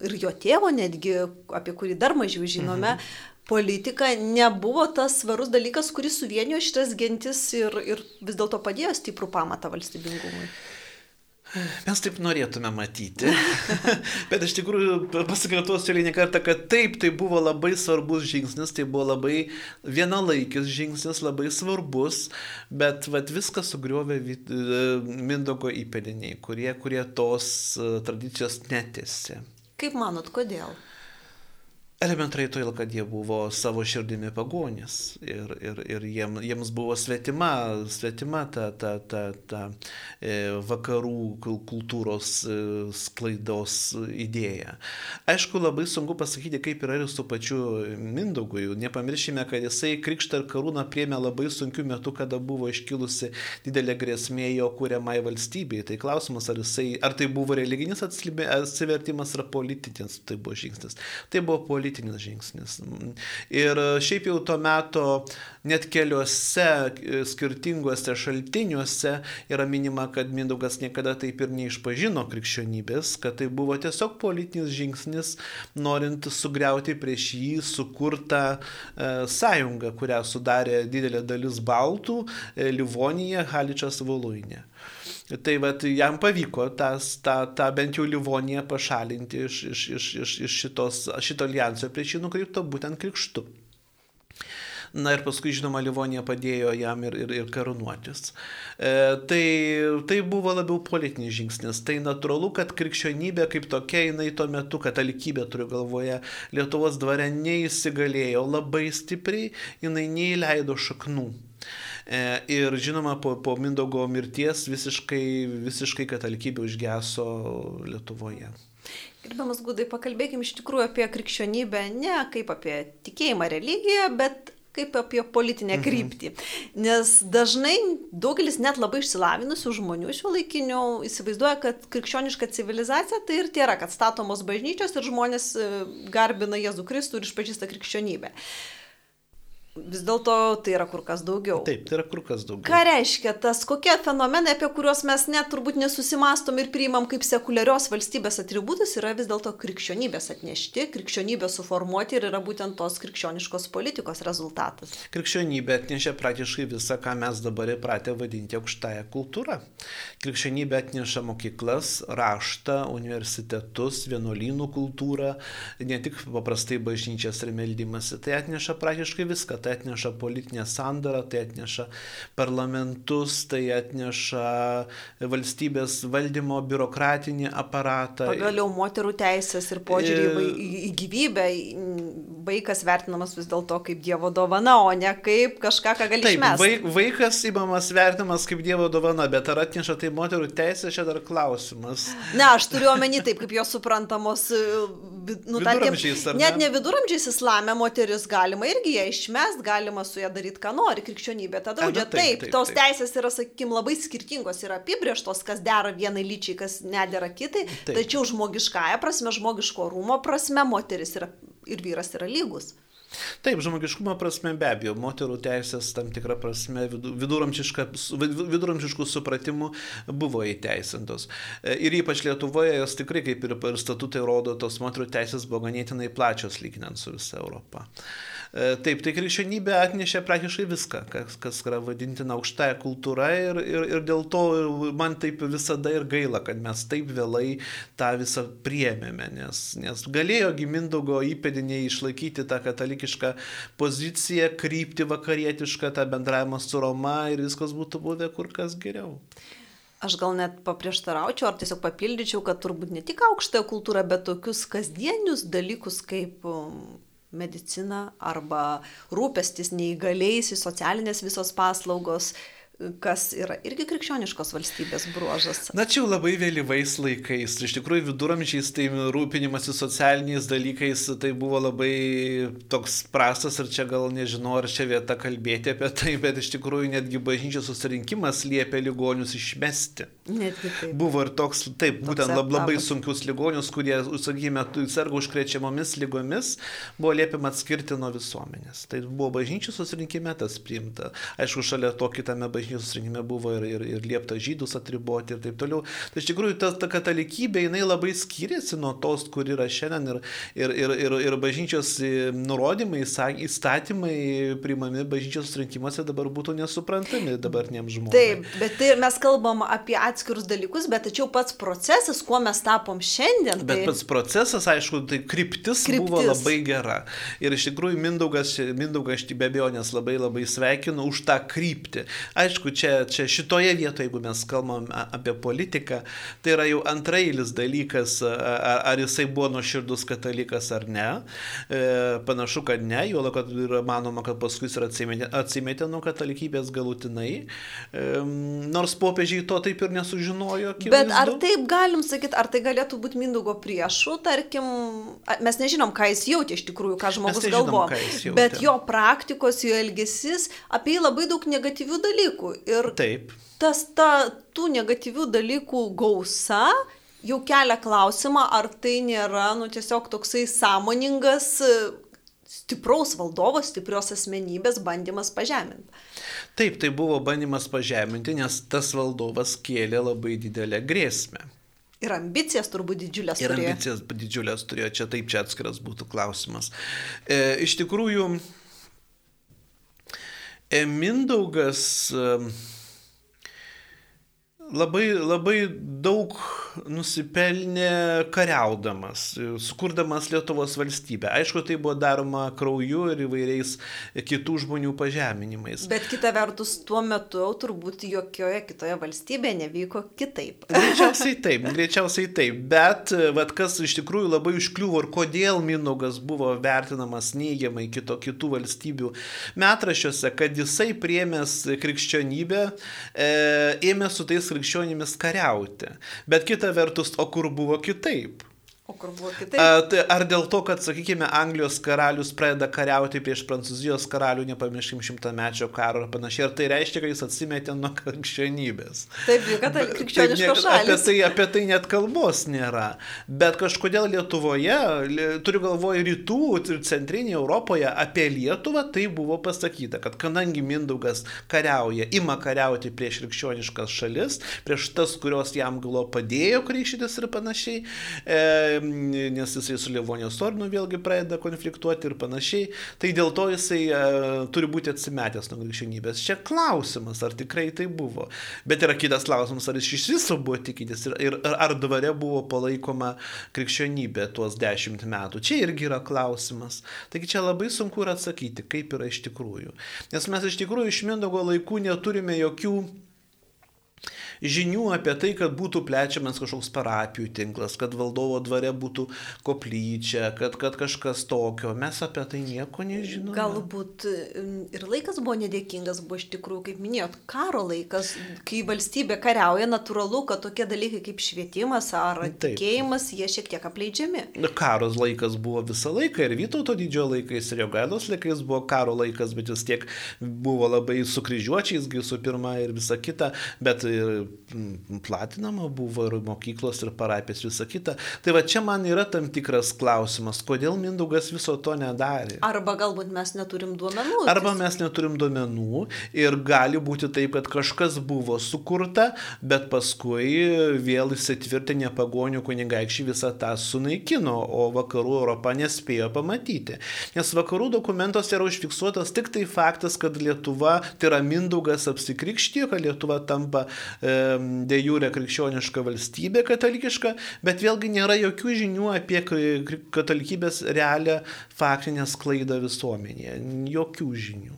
ir jo tėvo netgi, apie kurį dar mažiau žinome, mhm politika nebuvo tas svarus dalykas, kuris suvienijo šitas gentis ir, ir vis dėlto padėjo stiprų pamatą valstybingumui? Mes taip norėtume matyti. Bet iš tikrųjų pasikartosiu eilinį kartą, kad taip, tai buvo labai svarbus žingsnis, tai buvo labai vienalaikis žingsnis, labai svarbus, bet vat, viską sugriovė e, Mindogo įpėdiniai, kurie, kurie tos e, tradicijos netėsi. Kaip manot, kodėl? Elementariai todėl, kad jie buvo savo širdimi pagonys ir, ir, ir jiem, jiems buvo svetima, svetima ta, ta, ta, ta e, vakarų kultūros e, sklaidos idėja. Aišku, labai sunku pasakyti, kaip yra ir su pačiu Mindaugu. Nepamiršime, kad jisai krikštą ir karūną priemė labai sunkiu metu, kada buvo iškilusi didelė grėsmė jo kūriamai valstybei. Tai klausimas, ar, jisai, ar tai buvo religinis atsivertimas ar politinis tai buvo žingsnis. Tai buvo politinis politinis žingsnis. Ir šiaip jau tuo metu net keliuose e, skirtinguose šaltiniuose yra minima, kad Mindaugas niekada taip ir neišpažino krikščionybės, kad tai buvo tiesiog politinis žingsnis, norint sugriauti prieš jį sukurtą e, sąjungą, kurią sudarė didelė dalis baltų, e, Livonija, Haličas, Voluinė. Tai vat, jam pavyko tas, tą, tą bent jau Livoniją pašalinti iš, iš, iš, iš, iš šitos, šito alijanso prieš jį nukreipto būtent krikštu. Na ir paskui, žinoma, Livonija padėjo jam ir, ir, ir karūnuotis. E, tai, tai buvo labiau politinis žingsnis. Tai natūralu, kad krikščionybė kaip tokia, jinai tuo metu, katalikybė turiu galvoje, Lietuvos dvare neįsigalėjo labai stipriai, jinai neįleido šaknų. E, ir žinoma, po, po Mindogo mirties visiškai, visiškai katalikybė užgeso Lietuvoje. Gerbiamas Gudai, pakalbėkime iš tikrųjų apie krikščionybę ne kaip apie tikėjimą religiją, bet kaip apie politinę mhm. kryptį. Mhm. Nes dažnai daugelis net labai išsilavinusių žmonių šiuo laikiniu įsivaizduoja, kad krikščioniška civilizacija tai ir tai yra, kad statomos bažnyčios ir žmonės e, garbina Jėzų Kristų ir išpažįsta krikščionybę. Vis dėlto tai yra kur kas daugiau. Taip, tai yra kur kas daugiau. Ką reiškia tas, kokie fenomenai, apie kuriuos mes net turbūt nesusimastom ir priimam kaip sekuliarios valstybės atributus, yra vis dėlto krikščionybės atnešti, krikščionybės suformuoti ir yra būtent tos krikščioniškos politikos rezultatas. Krikščionybė atnešė praktiškai visą, ką mes dabar įpratę vadinti aukštąją kultūrą. Krikščionybė atneša mokyklas, raštą, universitetus, vienuolynų kultūrą, ne tik paprastai bažnyčias ir meldymasi, tai atneša praktiškai viską tai atneša politinę sandarą, tai atneša parlamentus, tai atneša valstybės valdymo biurokratinį aparatą. Pagaliau moterų teisės ir požiūrį į, gyvybę vaikas vertinamas vis dėlto kaip Dievo dovana, o ne kaip kažką, ką gali išmesti. vaik, vaikas įmamas vertinamas kaip Dievo dovana, bet ar atneša tai moterų teisė, čia dar klausimas. Ne, aš turiu omeny taip, kaip jos suprantamos, nu, tarkim, ar net ne? ne viduramžiais islame moteris galima irgi ją išmest, galima su ją daryti, ką nori, krikščionybė tada A, draudžia. na taip, Taip, taip, tos taip. teisės yra, sakykim, labai skirtingos, yra apibrieštos, kas dera vienai lyčiai, kas nedera kitai, Taip. tačiau žmogiškąją prasme, žmogiško rūmo prasme, moteris yra, ir vyras yra lygus. Taip, žmogiškumo prasme be abejo, moterų teisės tam tikrą prasme viduramžiškų supratimų buvo įteisintos. E, Ir ypač Lietuvoje jos tikrai, kaip ir statutai rodo, tos moterų teisės buvo ganėtinai plačios lyginant su visa Europa. E, Taip, tai krikščionybė atnešė praktiškai viską, kas, kas yra vadintina aukštąją kultūrą ir, ir, ir dėl to man taip visada ir gaila, kad mes taip vėlai tą visą priemėme, nes, nes galėjo Gimindaugo įpėdiniai išlaikyti tą katalikišką poziciją, krypti vakarietišką, tą bendravimą su Roma ir viskas būtų buvę kur kas geriau. Aš gal net paprieštaraučiau ar tiesiog papildyčiau, kad turbūt ne tik aukštąją kultūrą, bet tokius kasdienius dalykus kaip medicina arba rūpestis neįgaliaisiais, socialinės visos paslaugos, kas yra irgi krikščioniškos valstybės bruožas. Na čia jau labai vėlyvais laikais. Iš tikrųjų, viduramžiais tai rūpinimasis socialiniais dalykais tai buvo labai toks prastas ir čia gal nežinau, ar čia vieta kalbėti apie tai, bet iš tikrųjų netgi bažnyčios susirinkimas liepia ligonius išmesti. Buvo ir toks, taip, Toks būtent lab, labai etapas. sunkius ligonius, kurie, sakykime, serga užkrečiamomis lygomis, buvo liepiama atskirti nuo visuomenės. Tai buvo bažnyčių susirinkime tas priimta. Aišku, šalia to kitame bažnyčių susirinkime buvo ir, ir, ir liepta žydus atriboti ir taip toliau. Tai iš tikrųjų ta, ta katalikybė, jinai labai skiriasi nuo tos, kur yra šiandien ir, ir, ir, ir, ir bažnyčios e, nurodymai, įstatymai priimami bažnyčios susirinkimuose dabar būtų nesuprantami dabartiniam žmogui. Taip, bet tai mes kalbam apie atskirus dalykus, bet tačiau pats procesas, kuo mes tapom šiandien, Bet tai pats procesas, aišku, tai kryptis, kryptis buvo labai gera. Ir iš tikrųjų Mindaugas, Mindaugas aš be abejonės labai labai sveikinu už tą kryptį. Aišku, čia, čia šitoje vietoje, jeigu mes kalbam apie politiką, tai yra jau antrailis dalykas, a- a- ar jisai buvo nuoširdus katalikas ar ne. E, panašu, kad ne, jo kad yra manoma, kad paskui jis atsimetė, atsimetė nuo katalikybės galutinai. E, nors popiežiai to taip ir nesužinojo. Bet ar akivaizdu. taip galim sakyti, ar tai galėtų būti Mindaugo priešų, tarkim, mes nežinom, ką jis jautė iš tikrųjų, ką žmogus nežinom, galvo, ką jis jautė. bet jo praktikos, jo elgesys, apie jį labai daug negatyvių dalykų. Ir Taip. tas ta, tų negatyvių dalykų gausa jau kelia klausimą, ar tai nėra, nu, tiesiog toksai sąmoningas, stipraus valdovo, stiprios asmenybės bandymas pažeminti. Taip, tai buvo bandymas pažeminti, nes tas valdovas kėlė labai didelę grėsmę. Ir ambicijas turbūt didžiulės Ir turėjo. ambicijas didžiulės turėjo, čia taip, čia atskiras būtų klausimas. E, iš tikrųjų, e, Mindaugas e, labai, labai daug nusipelnė kariaudamas, sukurdamas Lietuvos valstybę. Aišku, tai buvo daroma krauju ir įvairiais kitų žmonių pažeminimais. Bet kita vertus, tuo metu turbūt jokioje kitoje valstybėje nevyko kitaip. Greičiausiai taip, greičiausiai taip. Bet vat, kas iš tikrųjų labai užkliuvo ir kodėl Mindaugas buvo vertinamas neigiamai kito, kitų valstybių metraščiuose, kad jisai priemęs krikščionybę e, ėmė su tais krikščionimis kariauti. Bet kita vertus, o kur buvo kitaip? O kur buvo kitaip? A, tai ar dėl to, kad, sakykime, Anglijos karalius pradeda kariauti prieš Prancūzijos karalių, nepamirškim šimtamečio karo ir panašiai, ar tai reiškia, kad jis atsimetė nuo krikščionybės? Taip, juk tai Taip, krikščioniškos nie- Apie šalis. tai, apie tai net kalbos nėra. Bet kažkodėl Lietuvoje, li- turiu galvoje rytų ir centrinėje Europoje, apie Lietuvą tai buvo pasakyta, kad kadangi Mindaugas kariauja, ima kariauti prieš krikščioniškas šalis, prieš tas, kurios jam galo padėjo krikštytis ir panašiai, e, nes jisai su Livonijos ordinu vėlgi pradeda konfliktuoti ir panašiai, tai dėl to jisai e, turi būti atsimetęs nuo krikščionybės. Čia klausimas, ar tikrai tai buvo. Bet yra kitas klausimas, ar jis iš viso buvo tikintis ir, ir ar dvare buvo palaikoma krikščionybė tuos dešimt metų. Čia irgi yra klausimas. Taigi čia labai sunku yra atsakyti, kaip yra iš tikrųjų. Nes mes iš tikrųjų iš Mindogo laikų neturime jokių žinių apie tai, kad būtų plečiamas kažkoks parapijų tinklas, kad valdovo dvare būtų koplyčia, kad, kad kažkas tokio. Mes apie tai nieko nežinome. Galbūt ir laikas buvo nedėkingas, buvo iš tikrųjų, kaip minėjot, karo laikas, kai valstybė kariauja, natūralu, kad tokie dalykai kaip švietimas ar Taip. tikėjimas, jie šiek tiek apleidžiami. Karos laikas buvo visą laiką ir Vytauto didžiojo laikais, ir Jogailos laikais buvo karo laikas, bet vis tiek buvo labai sukryžiuočiais, visų pirma, ir visa kita, bet ir platinama buvo ir mokyklos, ir parapės, visa kita. Tai va čia man yra tam tikras klausimas, kodėl Mindaugas viso to nedarė. Arba galbūt mes neturim duomenų. Arba mes neturim duomenų ir gali būti taip, kad kažkas buvo sukurta, bet paskui vėl įsitvirtinę pagonių kunigaikščiai visą tą sunaikino, o vakarų Europa nespėjo pamatyti. Nes vakarų dokumentuose yra užfiksuotas tik tai faktas, kad Lietuva, tai yra Mindaugas apsikrikštijo, kad Lietuva tampa e, de jūre krikščioniška valstybė katalikiška, bet vėlgi nėra jokių žinių apie katalikybės realią faktinę sklaidą visuomenėje. Jokių žinių.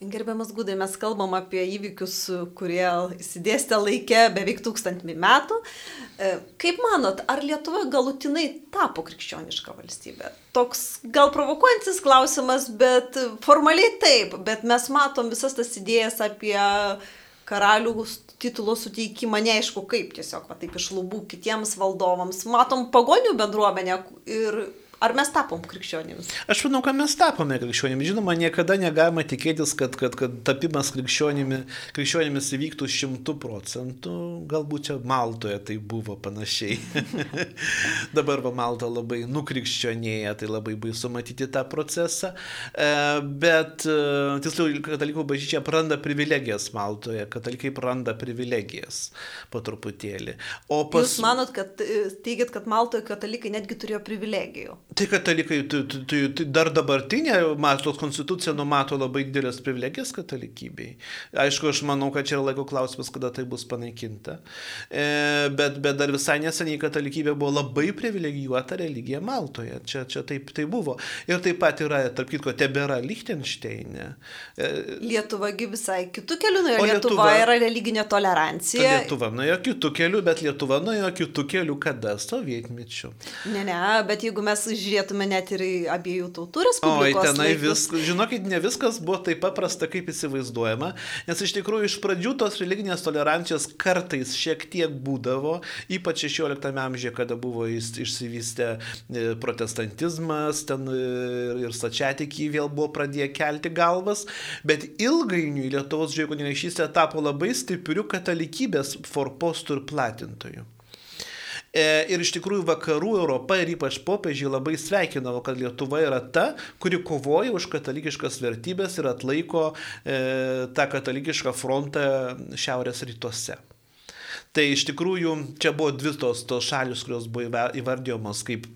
Gerbiamas Gudai, mes kalbam apie įvykius, kurie įsidėstė laikę beveik tūkstantį metų. E, kaip manot, ar Lietuva galutinai tapo krikščioniška valstybė? Toks gal provokuojantis klausimas, bet formaliai taip, bet mes matom visas tas idėjas apie karalių titulo suteikimą, neaišku kaip, tiesiog va, taip iš lubų kitiems valdovams. Matom pagonių bendruomenę ir Ar mes tapom krikščionimis? Aš manau, kad mes tapome krikščionimis. Žinoma, niekada negalima tikėtis, kad, kad, kad tapimas krikščionimi, krikščionimis įvyktų šimtų procentų. Galbūt čia Maltoje tai buvo panašiai. Dabar va Malta labai nukrikščionėja, tai labai baisu matyti tą procesą. E, bet, e, tiksliau, katalikų bažnyčia praranda privilegijas Maltoje. Katalikai praranda privilegijas po truputėlį. O pas... Jūs manot, kad e, teigiat, kad Maltoje katalikai netgi turėjo privilegijų? Tai katalikai, tai, tai, tai dar dabartinė Maltos konstitucija numato labai didelės privilegijas katalikybei. Aišku, aš manau, kad čia yra laiko klausimas, kada tai bus panaikinta. E, bet, bet dar visai neseniai katalikybė buvo labai privilegijuota religija Maltoje. Čia, čia taip tai buvo. Ir taip pat yra, tarp kitko, tebėra Lichtensteinė. E, Lietuvagi visai kitų kelių nuėjo. Lietuva, Lietuva yra religinė tolerancija. Lietuva nuėjo kitų kelių, bet Lietuva nuėjo kitų kelių kada? Sovietmečių. Ne, ne, bet jeigu mes žiūrėtume net ir į abiejų tautų respublikos. O, tenai viskas, žinokit, ne viskas buvo taip paprasta, kaip įsivaizduojama, nes iš tikrųjų iš pradžių tos religinės tolerancijos kartais šiek tiek būdavo, ypač 16 amžiuje, kada buvo išsivystę e, protestantizmas, ten e, ir stačiatikiai vėl buvo pradėję kelti galvas, bet ilgainiui Lietuvos žydų kunigaikštystė tapo labai stipriu katalikybės forpostų ir platintojų. E, ir iš tikrųjų vakarų Europa ir ypač popiežiai labai sveikinavo, kad Lietuva yra ta, kuri kovoja už katalikiškas vertybės ir atlaiko e, tą katalikišką frontą šiaurės rytuose. Tai iš tikrųjų čia buvo dvi tos, tos šalis, kurios buvo įvardyjamos kaip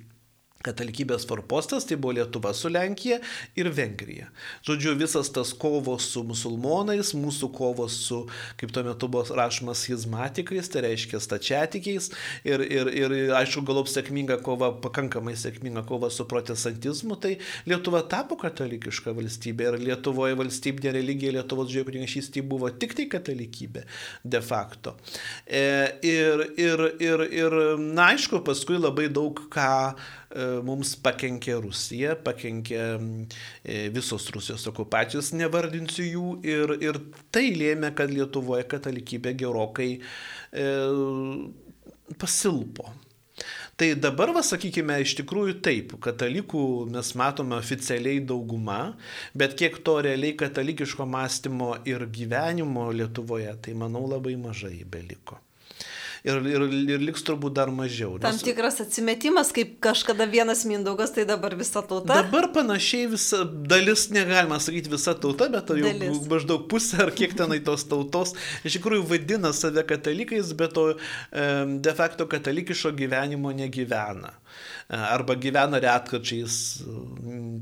katalikybės forpostas, tai buvo Lietuva su Lenkija ir Vengrija. Žodžiu, visas tas kovos su musulmonais, mūsų kovos su, kaip tuo metu buvo rašomas, schizmatikais, tai reiškia stačiatikiais ir, ir, ir aišku, galop sėkminga kova, pakankamai sėkminga kova su protestantizmu, tai Lietuva tapo katalikiška valstybė ir Lietuvoje valstybinė religija Lietuvos didžiojo kunigaikštystėje buvo tik tai katalikybė de facto. E, ir, ir, ir, ir, na aišku, paskui labai daug ką mums pakenkė Rusija, pakenkė e, visos Rusijos okupacijos, nevardinsiu jų, ir, ir tai lėmė, kad Lietuvoje katalikybė gerokai e, pasilpo. Tai dabar, va, sakykime, iš tikrųjų taip, katalikų mes matome oficialiai dauguma, bet kiek to realiai katalikiško mąstymo ir gyvenimo Lietuvoje, tai manau labai mažai beliko ir, ir, ir liks turbūt dar mažiau. Tam nes... tikras atsimetimas, kaip kažkada vienas Mindaugas, tai dabar visa tauta. Dabar panašiai visa dalis, negalima sakyti visa tauta, bet jau dalis. maždaug pusė ar kiek tenai tos tautos iš tikrųjų vadina save katalikais, bet to de facto katalikiško gyvenimo negyvena e, arba gyvena retkačiais,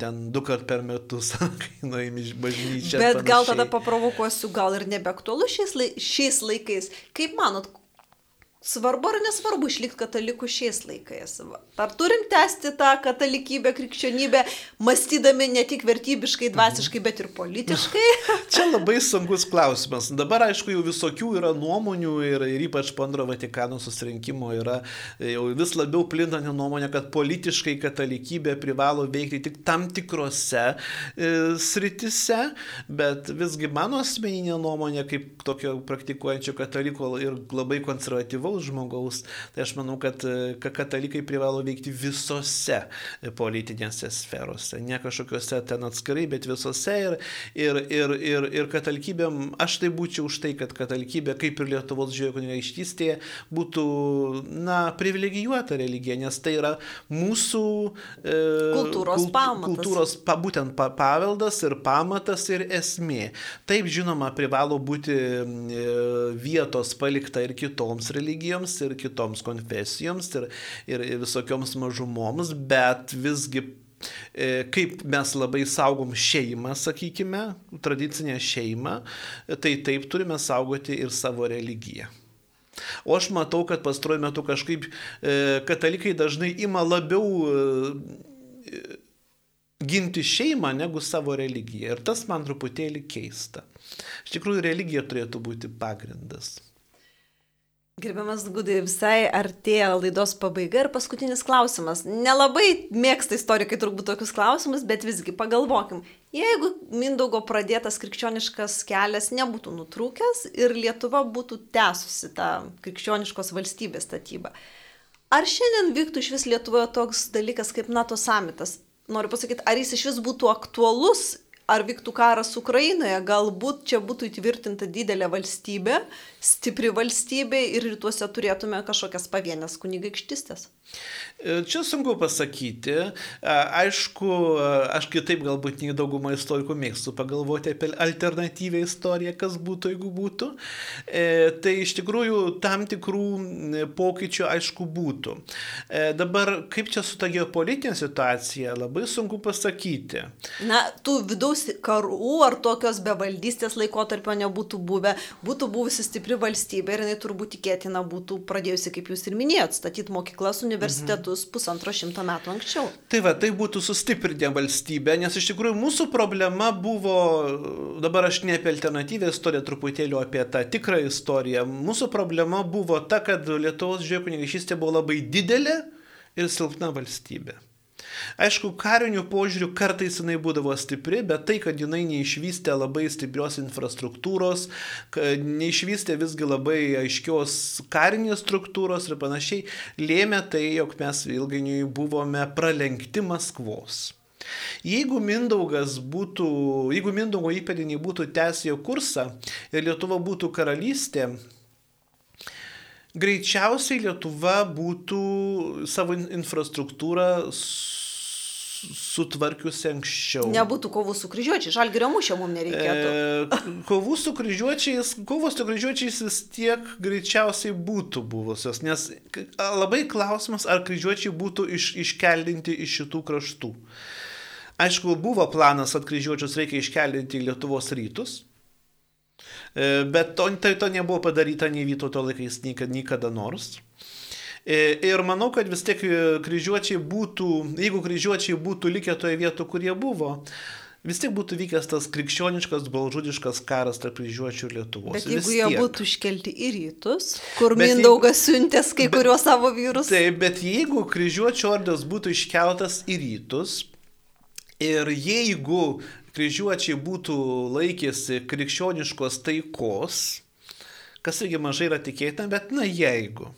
ten du kart per metus, kai nuėjai iš bažnyčios. Bet panašiai. gal tada paprovokuosiu, gal ir nebeaktualu šiais, lai, šiais laikais. Kaip manot, svarbu ar nesvarbu išlikti katalikų šiais laikais? Ar turim tęsti tą katalikybę, krikščionybę, mąstydami ne tik vertybiškai, dvasiškai, bet ir politiškai? Čia labai sunkus klausimas. Dabar, aišku, jau visokių yra nuomonių ir, ir ypač po antro Vatikano susirinkimo yra jau vis labiau plintanti nuomonė, kad politiškai katalikybė privalo veikti tik tam tikrose e, sritise, bet visgi mano asmeninė nuomonė, kaip tokio praktikuojančio kataliko ir labai konservatyvaus, normalaus žmogaus, tai aš manau, kad katalikai privalo veikti visose politinėse sferose, ne kažkokiuose ten atskirai, bet visose ir, ir, ir, ir, ir katalikybėm, aš tai būčiau už tai, kad katalikybė, kaip ir Lietuvos žiojo kunigaikštystėje, būtų, na, privilegijuota religija, nes tai yra mūsų e, kultūros kult, pamatas. Kultūros, pa, būtent pa, paveldas ir pamatas ir esmė. Taip, žinoma, privalo būti e, vietos palikta ir kitoms religijoms religijoms ir kitoms konfesijoms ir, ir visokioms mažumoms, bet visgi e, kaip mes labai saugom šeimą, sakykime, tradicinę šeimą, tai taip turime saugoti ir savo religiją. O aš matau, kad pastaruoju metu kažkaip e, katalikai dažnai ima labiau e, ginti šeimą negu savo religiją. Ir tas man truputėlį keista. Iš tikrųjų, religija turėtų būti pagrindas. Gerbiamas Gudai, visai artėja laidos pabaiga ir paskutinis klausimas. Nelabai mėgsta istorikai turbūt tokius klausimus, bet visgi pagalvokim, jeigu Mindaugo pradėtas krikščioniškas kelias nebūtų nutrūkęs ir Lietuva būtų tęsusi tą krikščioniškos valstybės statybą, ar šiandien vyktų iš vis Lietuvoje toks dalykas kaip NATO samitas? Noriu pasakyti, ar jis iš vis būtų aktualus ar vyktų karas Ukrainoje, galbūt čia būtų įtvirtinta didelė valstybė, stipri valstybė ir rytuose turėtume kažkokias pavienės kunigaikštistės. E, čia sunku pasakyti. E, aišku, e, aš kitaip galbūt nei dauguma istorikų mėgstu pagalvoti apie alternatyvę istoriją, kas būtų, jeigu būtų. Tai iš tikrųjų tam tikrų pokyčių aišku būtų. Dabar kaip čia su ta geopolitinė situacija, labai sunku pasakyti. Na, tų vidaus karų ar tokios bevaldystės laikotarpio nebūtų buvę, būtų buvusi stipri valstybė ir jinai turbūt tikėtina būtų pradėjusi, kaip jūs ir minėjot, statyti mokyklas, universitetus mhm. pusantro šimto metų anksčiau. Tai va, tai būtų sustiprinę valstybę, nes iš tikrųjų mūsų problema buvo, dabar aš ne apie alternatyvę istoriją, truputėlį apie tą tikrą istoriją. Mūsų problema buvo ta, kad Lietuvos žiojo kunigaikštystė buvo labai didelė ir silpna valstybė. Aišku, karinių požiūrių kartais jinai būdavo stipri, bet tai, kad jinai neišvystė labai stiprios infrastruktūros, neišvystė visgi labai aiškios karinės struktūros ir panašiai, lėmė tai, jog mes ilgainiui buvome pralenkti Maskvos. Jeigu Mindaugas būtų, jeigu Mindaugo įpėdiniai būtų tęsę jo kursą ir Lietuva būtų karalystė, greičiausiai Lietuva būtų savo infrastruktūrą sutvarkiusi anksčiau. Nebūtų kovų su kryžiuočiais, žalgerio mūšio mums nereikėtų. E, kovų su kryžiuočiais, kovos su kryžiuočiais vis tiek greičiausiai būtų buvusios, nes labai klausimas, ar kryžiuočiai būtų iš, iškeldinti iš šitų kraštų. Aišku, buvo planas, kad kryžiuočius reikia iškeldinti į Lietuvos rytus, e, bet to, tai to nebuvo padaryta nei Vytauto laikais, nei, nei kada nors. E, ir manau, kad vis tiek e, kryžiuočiai būtų, jeigu kryžiuočiai būtų likę toje vietoje, kur jie buvo, vis tiek būtų vykęs tas krikščioniškas, balžudiškas karas tarp kryžiuočių ir Lietuvos. Bet jeigu jie būtų iškelti į rytus, kur bet Mindaugas jeigu, siuntęs kai bet, kuriuos savo vyrus. Taip, bet jeigu kryžiuočio ordas būtų iškeltas į rytus ir jeigu kryžiuočiai būtų laikėsi krikščioniškos taikos, kas irgi mažai yra tikėtina, bet na jeigu.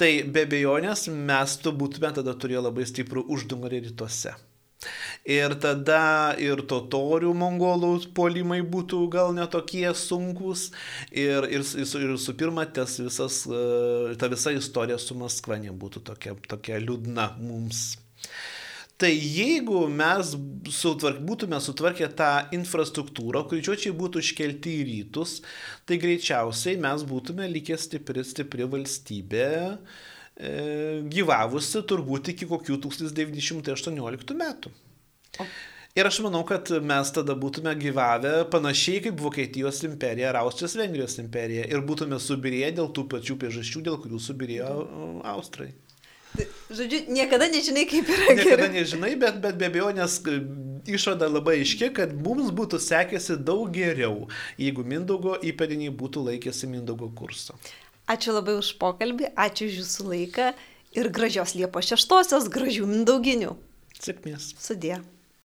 Tai be abejonės mes tu būtume tada turėję labai stiprų uždungarį rytuose. Ir tada ir totorių mongolų polimai būtų gal netokie sunkus. Ir, ir, ir su pirma, tas visas, e, ta visa istorija su Maskva nebūtų tokia, tokia liūdna mums. Tai jeigu mes sutvark, būtume sutvarkę tą infrastruktūrą, kryžiuočiai būtų iškelti į rytus, tai greičiausiai mes būtume likę stipri, stipri valstybė, e, gyvavusi turbūt iki kokių 1918 metų. Ir aš manau, kad mes tada būtume gyvavę panašiai kaip Vokietijos imperija ar Austrijos Vengrijos imperija ir būtume subirėję dėl tų pačių priežasčių, dėl kurių subirėjo Austrai. Tai, žodžiu, niekada nežinai, kaip yra. Niekada geriau. nežinai, bet, bet be abejo, nes uh, išvada labai aiški, kad mums būtų sekėsi daug geriau, jeigu Mindaugo įpėdiniai būtų laikėsi Mindaugo kurso. Ačiū labai už pokalbį, ačiū už jūsų laiką ir gražios Liepos šeštosios, gražių Mindauginių. Sėkmės. Sudė.